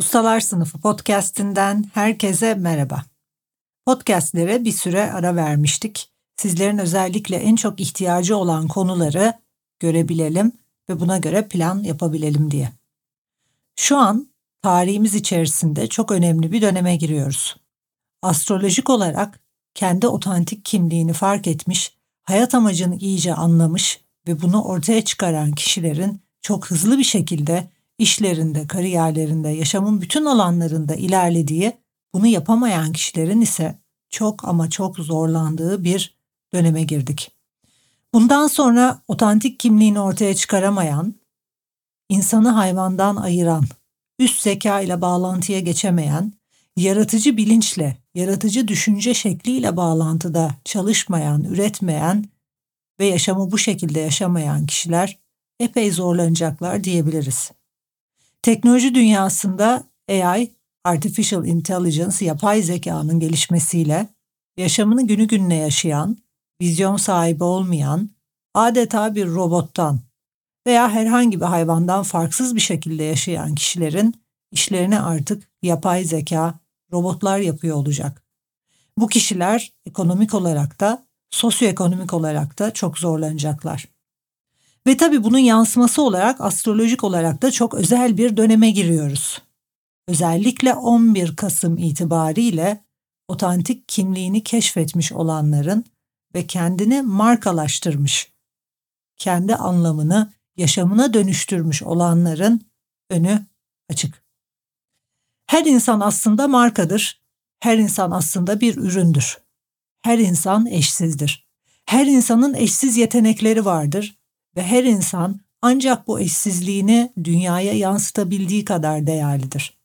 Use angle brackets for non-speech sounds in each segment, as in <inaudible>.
Ustalar Sınıfı podcast'inden herkese merhaba. Podcastlere bir süre ara vermiştik. Sizlerin özellikle en çok ihtiyacı olan konuları görebilelim ve buna göre plan yapabilelim diye. Şu an tarihimiz içerisinde çok önemli bir döneme giriyoruz. Astrolojik olarak kendi otantik kimliğini fark etmiş, hayat amacını iyice anlamış ve bunu ortaya çıkaran kişilerin çok hızlı bir şekilde işlerinde, kariyerlerinde, yaşamın bütün alanlarında ilerlediği, bunu yapamayan kişilerin ise çok ama çok zorlandığı bir döneme girdik. Bundan sonra otantik kimliğini ortaya çıkaramayan, insanı hayvandan ayıran, üst zeka ile bağlantıya geçemeyen, yaratıcı bilinçle, yaratıcı düşünce şekliyle bağlantıda çalışmayan, üretmeyen ve yaşamı bu şekilde yaşamayan kişiler epey zorlanacaklar diyebiliriz. Teknoloji dünyasında AI, Artificial Intelligence, yapay zekanın gelişmesiyle yaşamını günü gününe yaşayan, vizyon sahibi olmayan, adeta bir robottan veya herhangi bir hayvandan farksız bir şekilde yaşayan kişilerin işlerini artık yapay zeka, robotlar yapıyor olacak. Bu kişiler ekonomik olarak da, sosyoekonomik olarak da çok zorlanacaklar. Ve tabii bunun yansıması olarak astrolojik olarak da çok özel bir döneme giriyoruz. Özellikle 11 Kasım itibariyle otantik kimliğini keşfetmiş olanların ve kendini markalaştırmış, kendi anlamını yaşamına dönüştürmüş olanların önü açık. Her insan aslında markadır. Her insan aslında bir üründür. Her insan eşsizdir. Her insanın eşsiz yetenekleri vardır ve her insan ancak bu eşsizliğini dünyaya yansıtabildiği kadar değerlidir.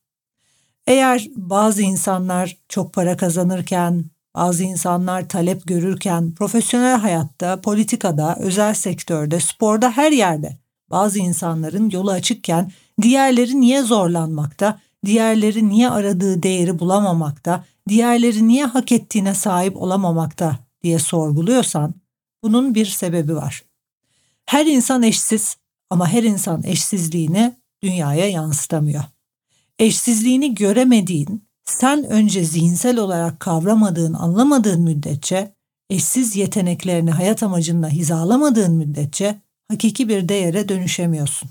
Eğer bazı insanlar çok para kazanırken, bazı insanlar talep görürken, profesyonel hayatta, politikada, özel sektörde, sporda her yerde bazı insanların yolu açıkken diğerleri niye zorlanmakta, diğerleri niye aradığı değeri bulamamakta, diğerleri niye hak ettiğine sahip olamamakta diye sorguluyorsan bunun bir sebebi var. Her insan eşsiz ama her insan eşsizliğini dünyaya yansıtamıyor. Eşsizliğini göremediğin, sen önce zihinsel olarak kavramadığın, anlamadığın müddetçe, eşsiz yeteneklerini hayat amacında hizalamadığın müddetçe hakiki bir değere dönüşemiyorsun.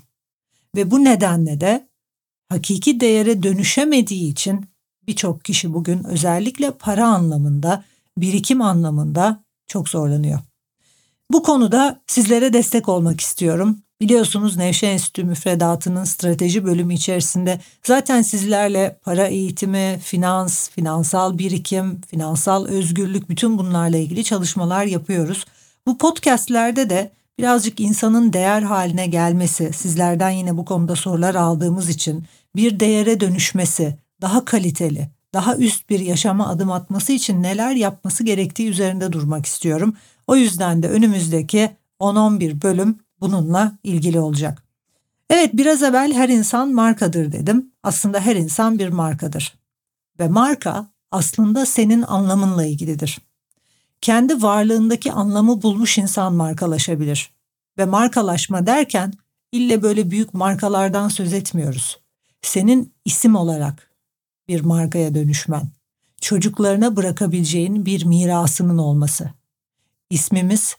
Ve bu nedenle de hakiki değere dönüşemediği için birçok kişi bugün özellikle para anlamında, birikim anlamında çok zorlanıyor. Bu konuda sizlere destek olmak istiyorum. Biliyorsunuz Nevşehir Enstitü müfredatının strateji bölümü içerisinde zaten sizlerle para eğitimi, finans, finansal birikim, finansal özgürlük bütün bunlarla ilgili çalışmalar yapıyoruz. Bu podcastlerde de birazcık insanın değer haline gelmesi, sizlerden yine bu konuda sorular aldığımız için bir değere dönüşmesi, daha kaliteli, daha üst bir yaşama adım atması için neler yapması gerektiği üzerinde durmak istiyorum. O yüzden de önümüzdeki 10-11 bölüm bununla ilgili olacak. Evet biraz evvel her insan markadır dedim. Aslında her insan bir markadır. Ve marka aslında senin anlamınla ilgilidir. Kendi varlığındaki anlamı bulmuş insan markalaşabilir. Ve markalaşma derken ille böyle büyük markalardan söz etmiyoruz. Senin isim olarak bir markaya dönüşmen, çocuklarına bırakabileceğin bir mirasının olması. İsmimiz,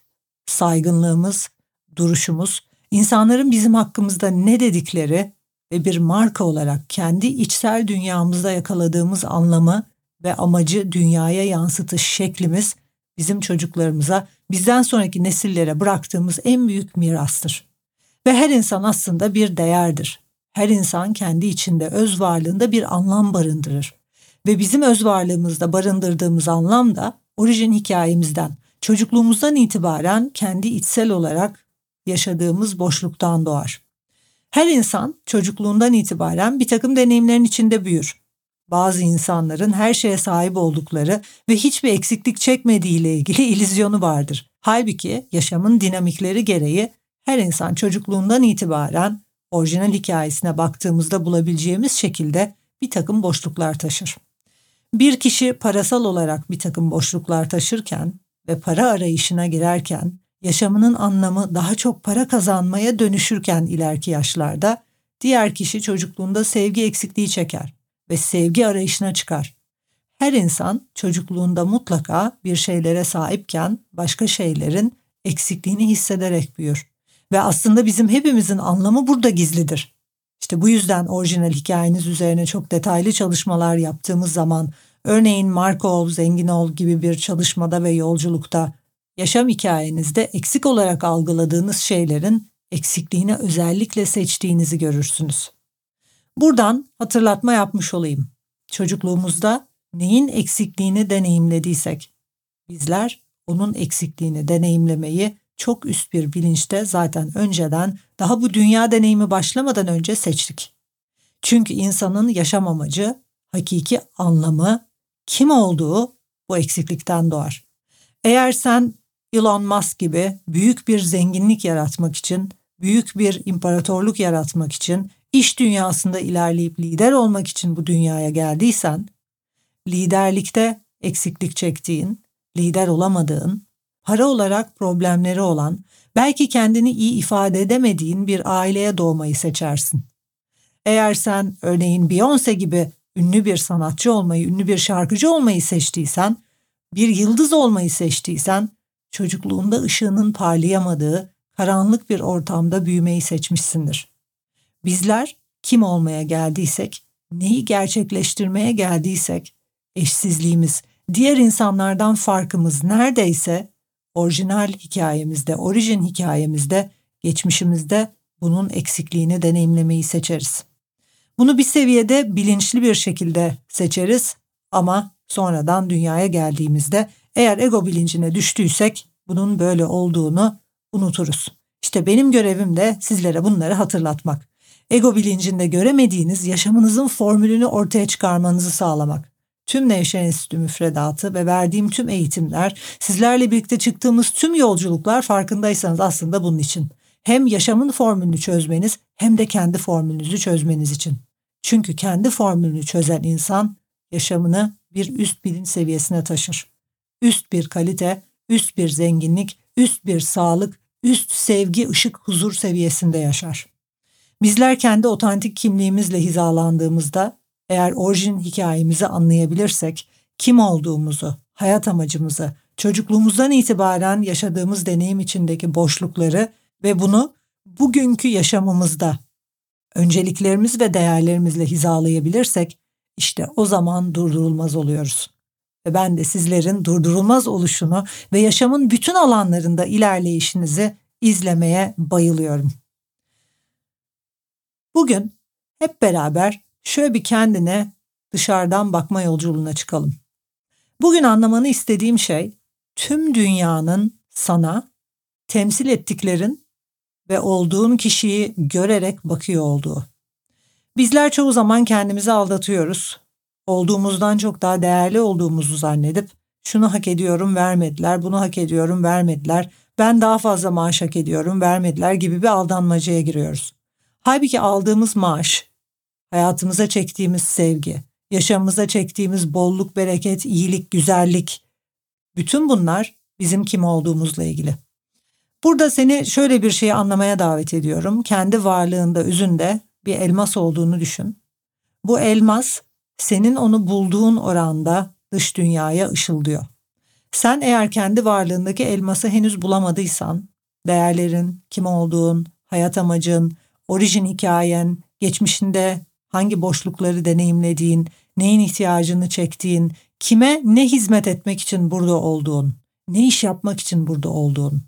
saygınlığımız, duruşumuz, insanların bizim hakkımızda ne dedikleri ve bir marka olarak kendi içsel dünyamızda yakaladığımız anlamı ve amacı dünyaya yansıtış şeklimiz bizim çocuklarımıza, bizden sonraki nesillere bıraktığımız en büyük mirastır. Ve her insan aslında bir değerdir. Her insan kendi içinde öz varlığında bir anlam barındırır. Ve bizim öz varlığımızda barındırdığımız anlam da orijin hikayemizden, çocukluğumuzdan itibaren kendi içsel olarak yaşadığımız boşluktan doğar. Her insan çocukluğundan itibaren bir takım deneyimlerin içinde büyür. Bazı insanların her şeye sahip oldukları ve hiçbir eksiklik çekmediği ile ilgili <laughs> ilizyonu vardır. Halbuki yaşamın dinamikleri gereği her insan çocukluğundan itibaren orijinal hikayesine baktığımızda bulabileceğimiz şekilde bir takım boşluklar taşır. Bir kişi parasal olarak bir takım boşluklar taşırken ve para arayışına girerken yaşamının anlamı daha çok para kazanmaya dönüşürken ileriki yaşlarda diğer kişi çocukluğunda sevgi eksikliği çeker ve sevgi arayışına çıkar. Her insan çocukluğunda mutlaka bir şeylere sahipken başka şeylerin eksikliğini hissederek büyür. Ve aslında bizim hepimizin anlamı burada gizlidir. İşte bu yüzden orijinal hikayeniz üzerine çok detaylı çalışmalar yaptığımız zaman örneğin Marco ol, zengin ol gibi bir çalışmada ve yolculukta yaşam hikayenizde eksik olarak algıladığınız şeylerin eksikliğini özellikle seçtiğinizi görürsünüz. Buradan hatırlatma yapmış olayım. Çocukluğumuzda neyin eksikliğini deneyimlediysek bizler onun eksikliğini deneyimlemeyi çok üst bir bilinçte zaten önceden daha bu dünya deneyimi başlamadan önce seçtik. Çünkü insanın yaşam amacı, hakiki anlamı, kim olduğu bu eksiklikten doğar. Eğer sen Elon Musk gibi büyük bir zenginlik yaratmak için, büyük bir imparatorluk yaratmak için, iş dünyasında ilerleyip lider olmak için bu dünyaya geldiysen, liderlikte eksiklik çektiğin, lider olamadığın, para olarak problemleri olan, belki kendini iyi ifade edemediğin bir aileye doğmayı seçersin. Eğer sen örneğin Beyoncé gibi ünlü bir sanatçı olmayı, ünlü bir şarkıcı olmayı seçtiysen, bir yıldız olmayı seçtiysen, çocukluğunda ışığının parlayamadığı karanlık bir ortamda büyümeyi seçmişsindir. Bizler kim olmaya geldiysek, neyi gerçekleştirmeye geldiysek, eşsizliğimiz, diğer insanlardan farkımız neredeyse orijinal hikayemizde, orijin hikayemizde, geçmişimizde bunun eksikliğini deneyimlemeyi seçeriz. Bunu bir seviyede bilinçli bir şekilde seçeriz ama sonradan dünyaya geldiğimizde eğer ego bilincine düştüysek bunun böyle olduğunu unuturuz. İşte benim görevim de sizlere bunları hatırlatmak. Ego bilincinde göremediğiniz yaşamınızın formülünü ortaya çıkarmanızı sağlamak. Tüm Nevşehir Enstitü müfredatı ve verdiğim tüm eğitimler, sizlerle birlikte çıktığımız tüm yolculuklar farkındaysanız aslında bunun için. Hem yaşamın formülünü çözmeniz hem de kendi formülünüzü çözmeniz için. Çünkü kendi formülünü çözen insan yaşamını bir üst bilinç seviyesine taşır. Üst bir kalite, üst bir zenginlik, üst bir sağlık, üst sevgi, ışık, huzur seviyesinde yaşar. Bizler kendi otantik kimliğimizle hizalandığımızda eğer orijin hikayemizi anlayabilirsek kim olduğumuzu, hayat amacımızı, çocukluğumuzdan itibaren yaşadığımız deneyim içindeki boşlukları ve bunu bugünkü yaşamımızda önceliklerimiz ve değerlerimizle hizalayabilirsek işte o zaman durdurulmaz oluyoruz. Ve ben de sizlerin durdurulmaz oluşunu ve yaşamın bütün alanlarında ilerleyişinizi izlemeye bayılıyorum. Bugün hep beraber şöyle bir kendine dışarıdan bakma yolculuğuna çıkalım. Bugün anlamanı istediğim şey tüm dünyanın sana temsil ettiklerin ve olduğun kişiyi görerek bakıyor olduğu. Bizler çoğu zaman kendimizi aldatıyoruz. Olduğumuzdan çok daha değerli olduğumuzu zannedip şunu hak ediyorum vermediler, bunu hak ediyorum vermediler, ben daha fazla maaş hak ediyorum vermediler gibi bir aldanmacaya giriyoruz. Halbuki aldığımız maaş, hayatımıza çektiğimiz sevgi, yaşamımıza çektiğimiz bolluk, bereket, iyilik, güzellik, bütün bunlar bizim kim olduğumuzla ilgili. Burada seni şöyle bir şeyi anlamaya davet ediyorum. Kendi varlığında, özünde bir elmas olduğunu düşün. Bu elmas senin onu bulduğun oranda dış dünyaya ışıldıyor. Sen eğer kendi varlığındaki elması henüz bulamadıysan, değerlerin, kim olduğun, hayat amacın, orijin hikayen, geçmişinde hangi boşlukları deneyimlediğin, neyin ihtiyacını çektiğin, kime ne hizmet etmek için burada olduğun, ne iş yapmak için burada olduğun,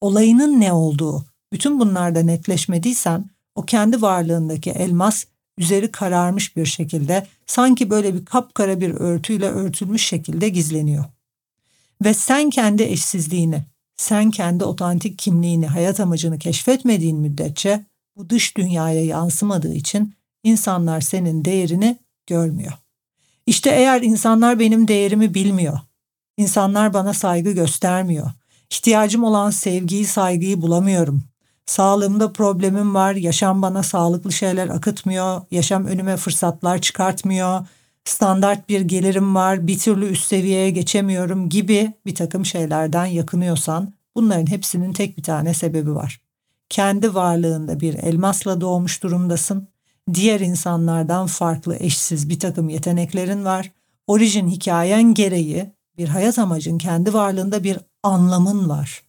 olayının ne olduğu, bütün bunlarda netleşmediysen o kendi varlığındaki elmas üzeri kararmış bir şekilde sanki böyle bir kapkara bir örtüyle örtülmüş şekilde gizleniyor. Ve sen kendi eşsizliğini, sen kendi otantik kimliğini, hayat amacını keşfetmediğin müddetçe bu dış dünyaya yansımadığı için insanlar senin değerini görmüyor. İşte eğer insanlar benim değerimi bilmiyor, insanlar bana saygı göstermiyor, ihtiyacım olan sevgiyi, saygıyı bulamıyorum, sağlığımda problemim var, yaşam bana sağlıklı şeyler akıtmıyor, yaşam önüme fırsatlar çıkartmıyor, standart bir gelirim var, bir türlü üst seviyeye geçemiyorum gibi bir takım şeylerden yakınıyorsan bunların hepsinin tek bir tane sebebi var. Kendi varlığında bir elmasla doğmuş durumdasın. Diğer insanlardan farklı eşsiz bir takım yeteneklerin var. Orijin hikayen gereği bir hayat amacın kendi varlığında bir anlamın var.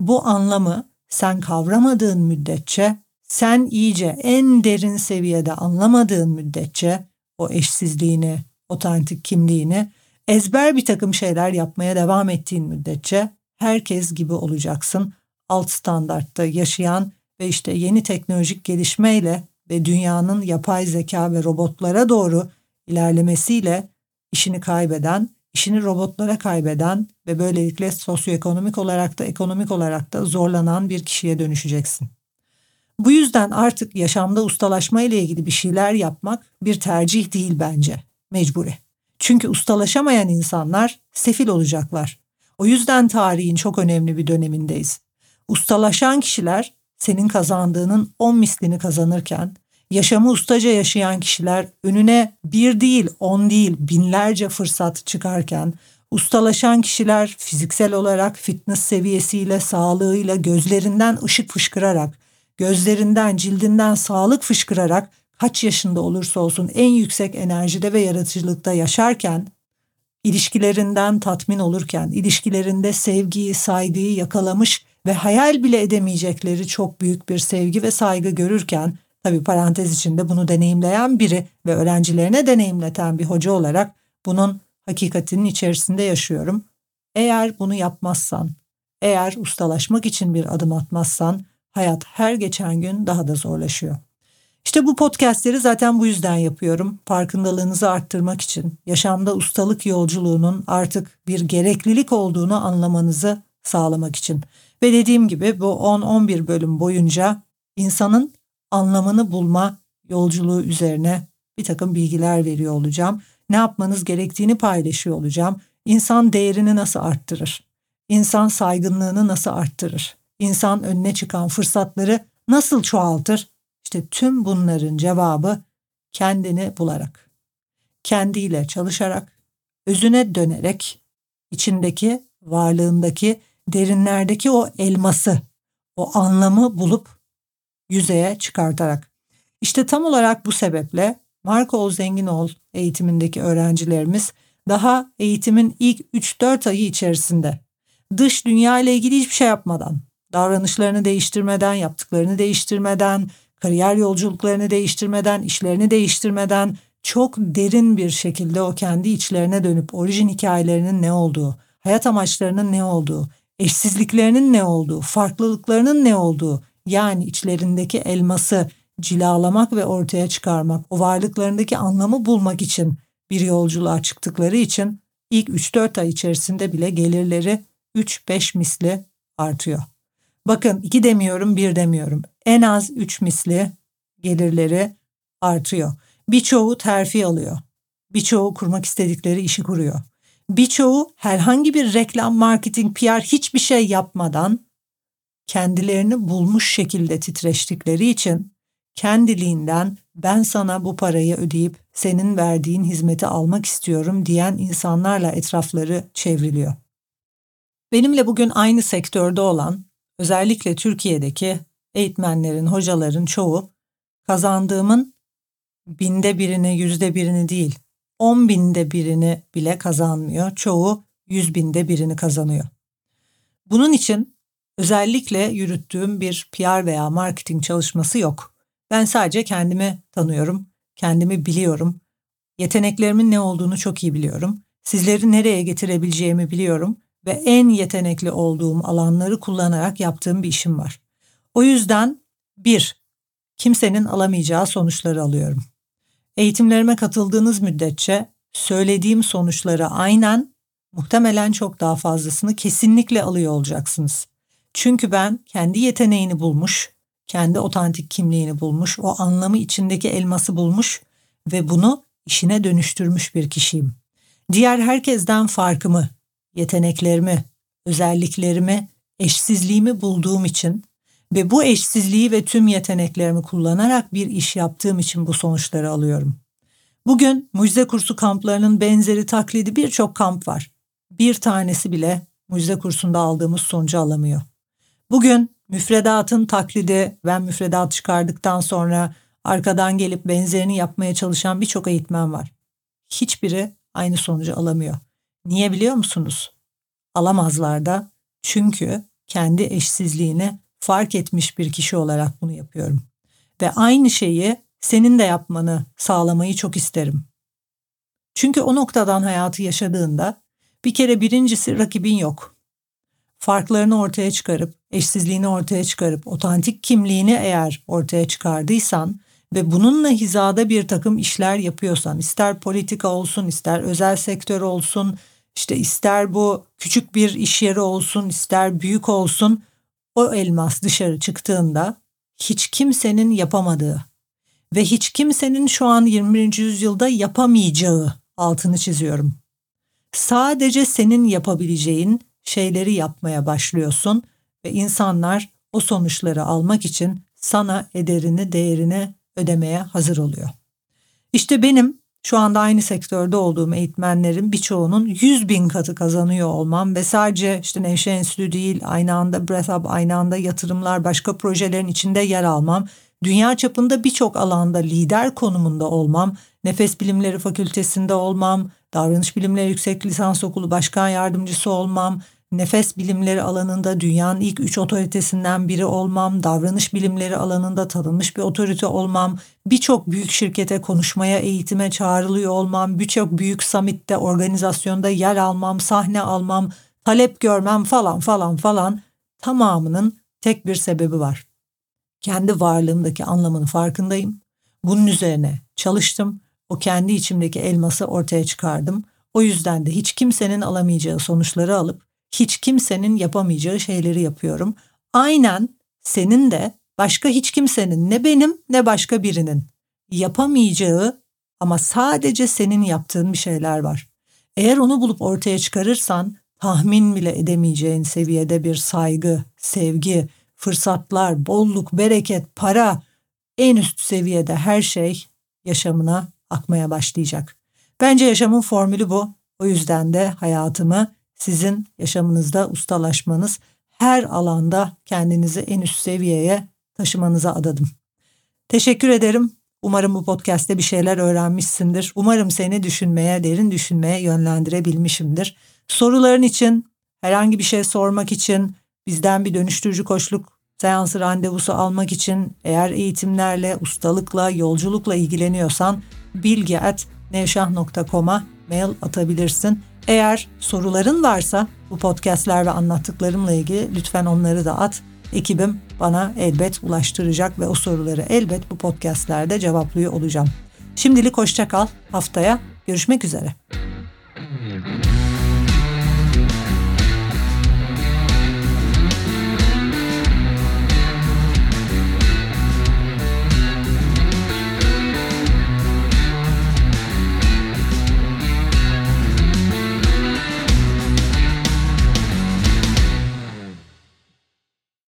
Bu anlamı sen kavramadığın müddetçe, sen iyice en derin seviyede anlamadığın müddetçe o eşsizliğini, otantik kimliğini, ezber bir takım şeyler yapmaya devam ettiğin müddetçe herkes gibi olacaksın. Alt standartta yaşayan ve işte yeni teknolojik gelişmeyle ve dünyanın yapay zeka ve robotlara doğru ilerlemesiyle işini kaybeden, işini robotlara kaybeden ve böylelikle sosyoekonomik olarak da ekonomik olarak da zorlanan bir kişiye dönüşeceksin. Bu yüzden artık yaşamda ustalaşma ile ilgili bir şeyler yapmak bir tercih değil bence. Mecburi. Çünkü ustalaşamayan insanlar sefil olacaklar. O yüzden tarihin çok önemli bir dönemindeyiz. Ustalaşan kişiler senin kazandığının on mislini kazanırken, yaşamı ustaca yaşayan kişiler önüne bir değil, on değil, binlerce fırsat çıkarken, ustalaşan kişiler fiziksel olarak fitness seviyesiyle, sağlığıyla, gözlerinden ışık fışkırarak, gözlerinden, cildinden sağlık fışkırarak kaç yaşında olursa olsun en yüksek enerjide ve yaratıcılıkta yaşarken, ilişkilerinden tatmin olurken, ilişkilerinde sevgiyi, saygıyı yakalamış ve hayal bile edemeyecekleri çok büyük bir sevgi ve saygı görürken, tabi parantez içinde bunu deneyimleyen biri ve öğrencilerine deneyimleten bir hoca olarak bunun hakikatinin içerisinde yaşıyorum. Eğer bunu yapmazsan, eğer ustalaşmak için bir adım atmazsan hayat her geçen gün daha da zorlaşıyor. İşte bu podcastleri zaten bu yüzden yapıyorum. Farkındalığınızı arttırmak için, yaşamda ustalık yolculuğunun artık bir gereklilik olduğunu anlamanızı sağlamak için. Ve dediğim gibi bu 10-11 bölüm boyunca insanın anlamını bulma yolculuğu üzerine bir takım bilgiler veriyor olacağım. Ne yapmanız gerektiğini paylaşıyor olacağım. İnsan değerini nasıl arttırır? İnsan saygınlığını nasıl arttırır? İnsan önüne çıkan fırsatları nasıl çoğaltır? İşte tüm bunların cevabı kendini bularak, kendiyle çalışarak, özüne dönerek, içindeki, varlığındaki, derinlerdeki o elması, o anlamı bulup yüzeye çıkartarak. İşte tam olarak bu sebeple Marco Ol Zengin Ol eğitimindeki öğrencilerimiz daha eğitimin ilk 3-4 ayı içerisinde dış dünya ile ilgili hiçbir şey yapmadan, davranışlarını değiştirmeden, yaptıklarını değiştirmeden, kariyer yolculuklarını değiştirmeden, işlerini değiştirmeden çok derin bir şekilde o kendi içlerine dönüp orijin hikayelerinin ne olduğu, hayat amaçlarının ne olduğu, eşsizliklerinin ne olduğu, farklılıklarının ne olduğu, yani içlerindeki elması cilalamak ve ortaya çıkarmak, o varlıklarındaki anlamı bulmak için bir yolculuğa çıktıkları için ilk 3-4 ay içerisinde bile gelirleri 3-5 misli artıyor. Bakın iki demiyorum bir demiyorum. En az üç misli gelirleri artıyor. Birçoğu terfi alıyor. Birçoğu kurmak istedikleri işi kuruyor. Birçoğu herhangi bir reklam, marketing, PR hiçbir şey yapmadan kendilerini bulmuş şekilde titreştikleri için kendiliğinden ben sana bu parayı ödeyip senin verdiğin hizmeti almak istiyorum diyen insanlarla etrafları çevriliyor. Benimle bugün aynı sektörde olan özellikle Türkiye'deki eğitmenlerin, hocaların çoğu kazandığımın binde birini, yüzde birini değil, on binde birini bile kazanmıyor. Çoğu yüz binde birini kazanıyor. Bunun için özellikle yürüttüğüm bir PR veya marketing çalışması yok. Ben sadece kendimi tanıyorum, kendimi biliyorum, yeteneklerimin ne olduğunu çok iyi biliyorum, sizleri nereye getirebileceğimi biliyorum ve en yetenekli olduğum alanları kullanarak yaptığım bir işim var. O yüzden bir, kimsenin alamayacağı sonuçları alıyorum. Eğitimlerime katıldığınız müddetçe söylediğim sonuçları aynen muhtemelen çok daha fazlasını kesinlikle alıyor olacaksınız. Çünkü ben kendi yeteneğini bulmuş, kendi otantik kimliğini bulmuş, o anlamı içindeki elması bulmuş ve bunu işine dönüştürmüş bir kişiyim. Diğer herkesten farkımı, yeteneklerimi, özelliklerimi, eşsizliğimi bulduğum için ve bu eşsizliği ve tüm yeteneklerimi kullanarak bir iş yaptığım için bu sonuçları alıyorum. Bugün mucize kursu kamplarının benzeri taklidi birçok kamp var. Bir tanesi bile mucize kursunda aldığımız sonucu alamıyor. Bugün müfredatın taklidi, ben müfredat çıkardıktan sonra arkadan gelip benzerini yapmaya çalışan birçok eğitmen var. Hiçbiri aynı sonucu alamıyor. Niye biliyor musunuz? Alamazlar da çünkü kendi eşsizliğini fark etmiş bir kişi olarak bunu yapıyorum. Ve aynı şeyi senin de yapmanı sağlamayı çok isterim. Çünkü o noktadan hayatı yaşadığında bir kere birincisi rakibin yok. Farklarını ortaya çıkarıp, eşsizliğini ortaya çıkarıp, otantik kimliğini eğer ortaya çıkardıysan ve bununla hizada bir takım işler yapıyorsan, ister politika olsun, ister özel sektör olsun, işte ister bu küçük bir iş yeri olsun, ister büyük olsun, o elmas dışarı çıktığında hiç kimsenin yapamadığı ve hiç kimsenin şu an 21. yüzyılda yapamayacağı altını çiziyorum. Sadece senin yapabileceğin şeyleri yapmaya başlıyorsun ve insanlar o sonuçları almak için sana ederini, değerini ödemeye hazır oluyor. İşte benim şu anda aynı sektörde olduğum eğitmenlerin birçoğunun 100 bin katı kazanıyor olmam ve sadece işte Nevşe Enstitü değil aynı anda Breath Up, aynı anda yatırımlar, başka projelerin içinde yer almam, dünya çapında birçok alanda lider konumunda olmam, Nefes Bilimleri Fakültesinde olmam, Davranış Bilimleri Yüksek Lisans Okulu Başkan Yardımcısı olmam, nefes bilimleri alanında dünyanın ilk üç otoritesinden biri olmam, davranış bilimleri alanında tanınmış bir otorite olmam, birçok büyük şirkete konuşmaya, eğitime çağrılıyor olmam, birçok büyük summitte, organizasyonda yer almam, sahne almam, talep görmem falan falan falan tamamının tek bir sebebi var. Kendi varlığımdaki anlamın farkındayım. Bunun üzerine çalıştım. O kendi içimdeki elması ortaya çıkardım. O yüzden de hiç kimsenin alamayacağı sonuçları alıp hiç kimsenin yapamayacağı şeyleri yapıyorum. Aynen senin de başka hiç kimsenin ne benim ne başka birinin yapamayacağı ama sadece senin yaptığın bir şeyler var. Eğer onu bulup ortaya çıkarırsan tahmin bile edemeyeceğin seviyede bir saygı, sevgi, fırsatlar, bolluk, bereket, para, en üst seviyede her şey yaşamına akmaya başlayacak. Bence yaşamın formülü bu. O yüzden de hayatımı sizin yaşamınızda ustalaşmanız, her alanda kendinizi en üst seviyeye taşımanıza adadım. Teşekkür ederim. Umarım bu podcast'te bir şeyler öğrenmişsindir. Umarım seni düşünmeye, derin düşünmeye yönlendirebilmişimdir. Soruların için, herhangi bir şey sormak için, bizden bir dönüştürücü koçluk seansı randevusu almak için eğer eğitimlerle, ustalıkla, yolculukla ilgileniyorsan bilgi.nevşah.com'a mail atabilirsin. Eğer soruların varsa bu podcastler ve anlattıklarımla ilgili lütfen onları da at. Ekibim bana elbet ulaştıracak ve o soruları elbet bu podcastlerde cevaplıyor olacağım. Şimdilik hoşça kal. Haftaya görüşmek üzere.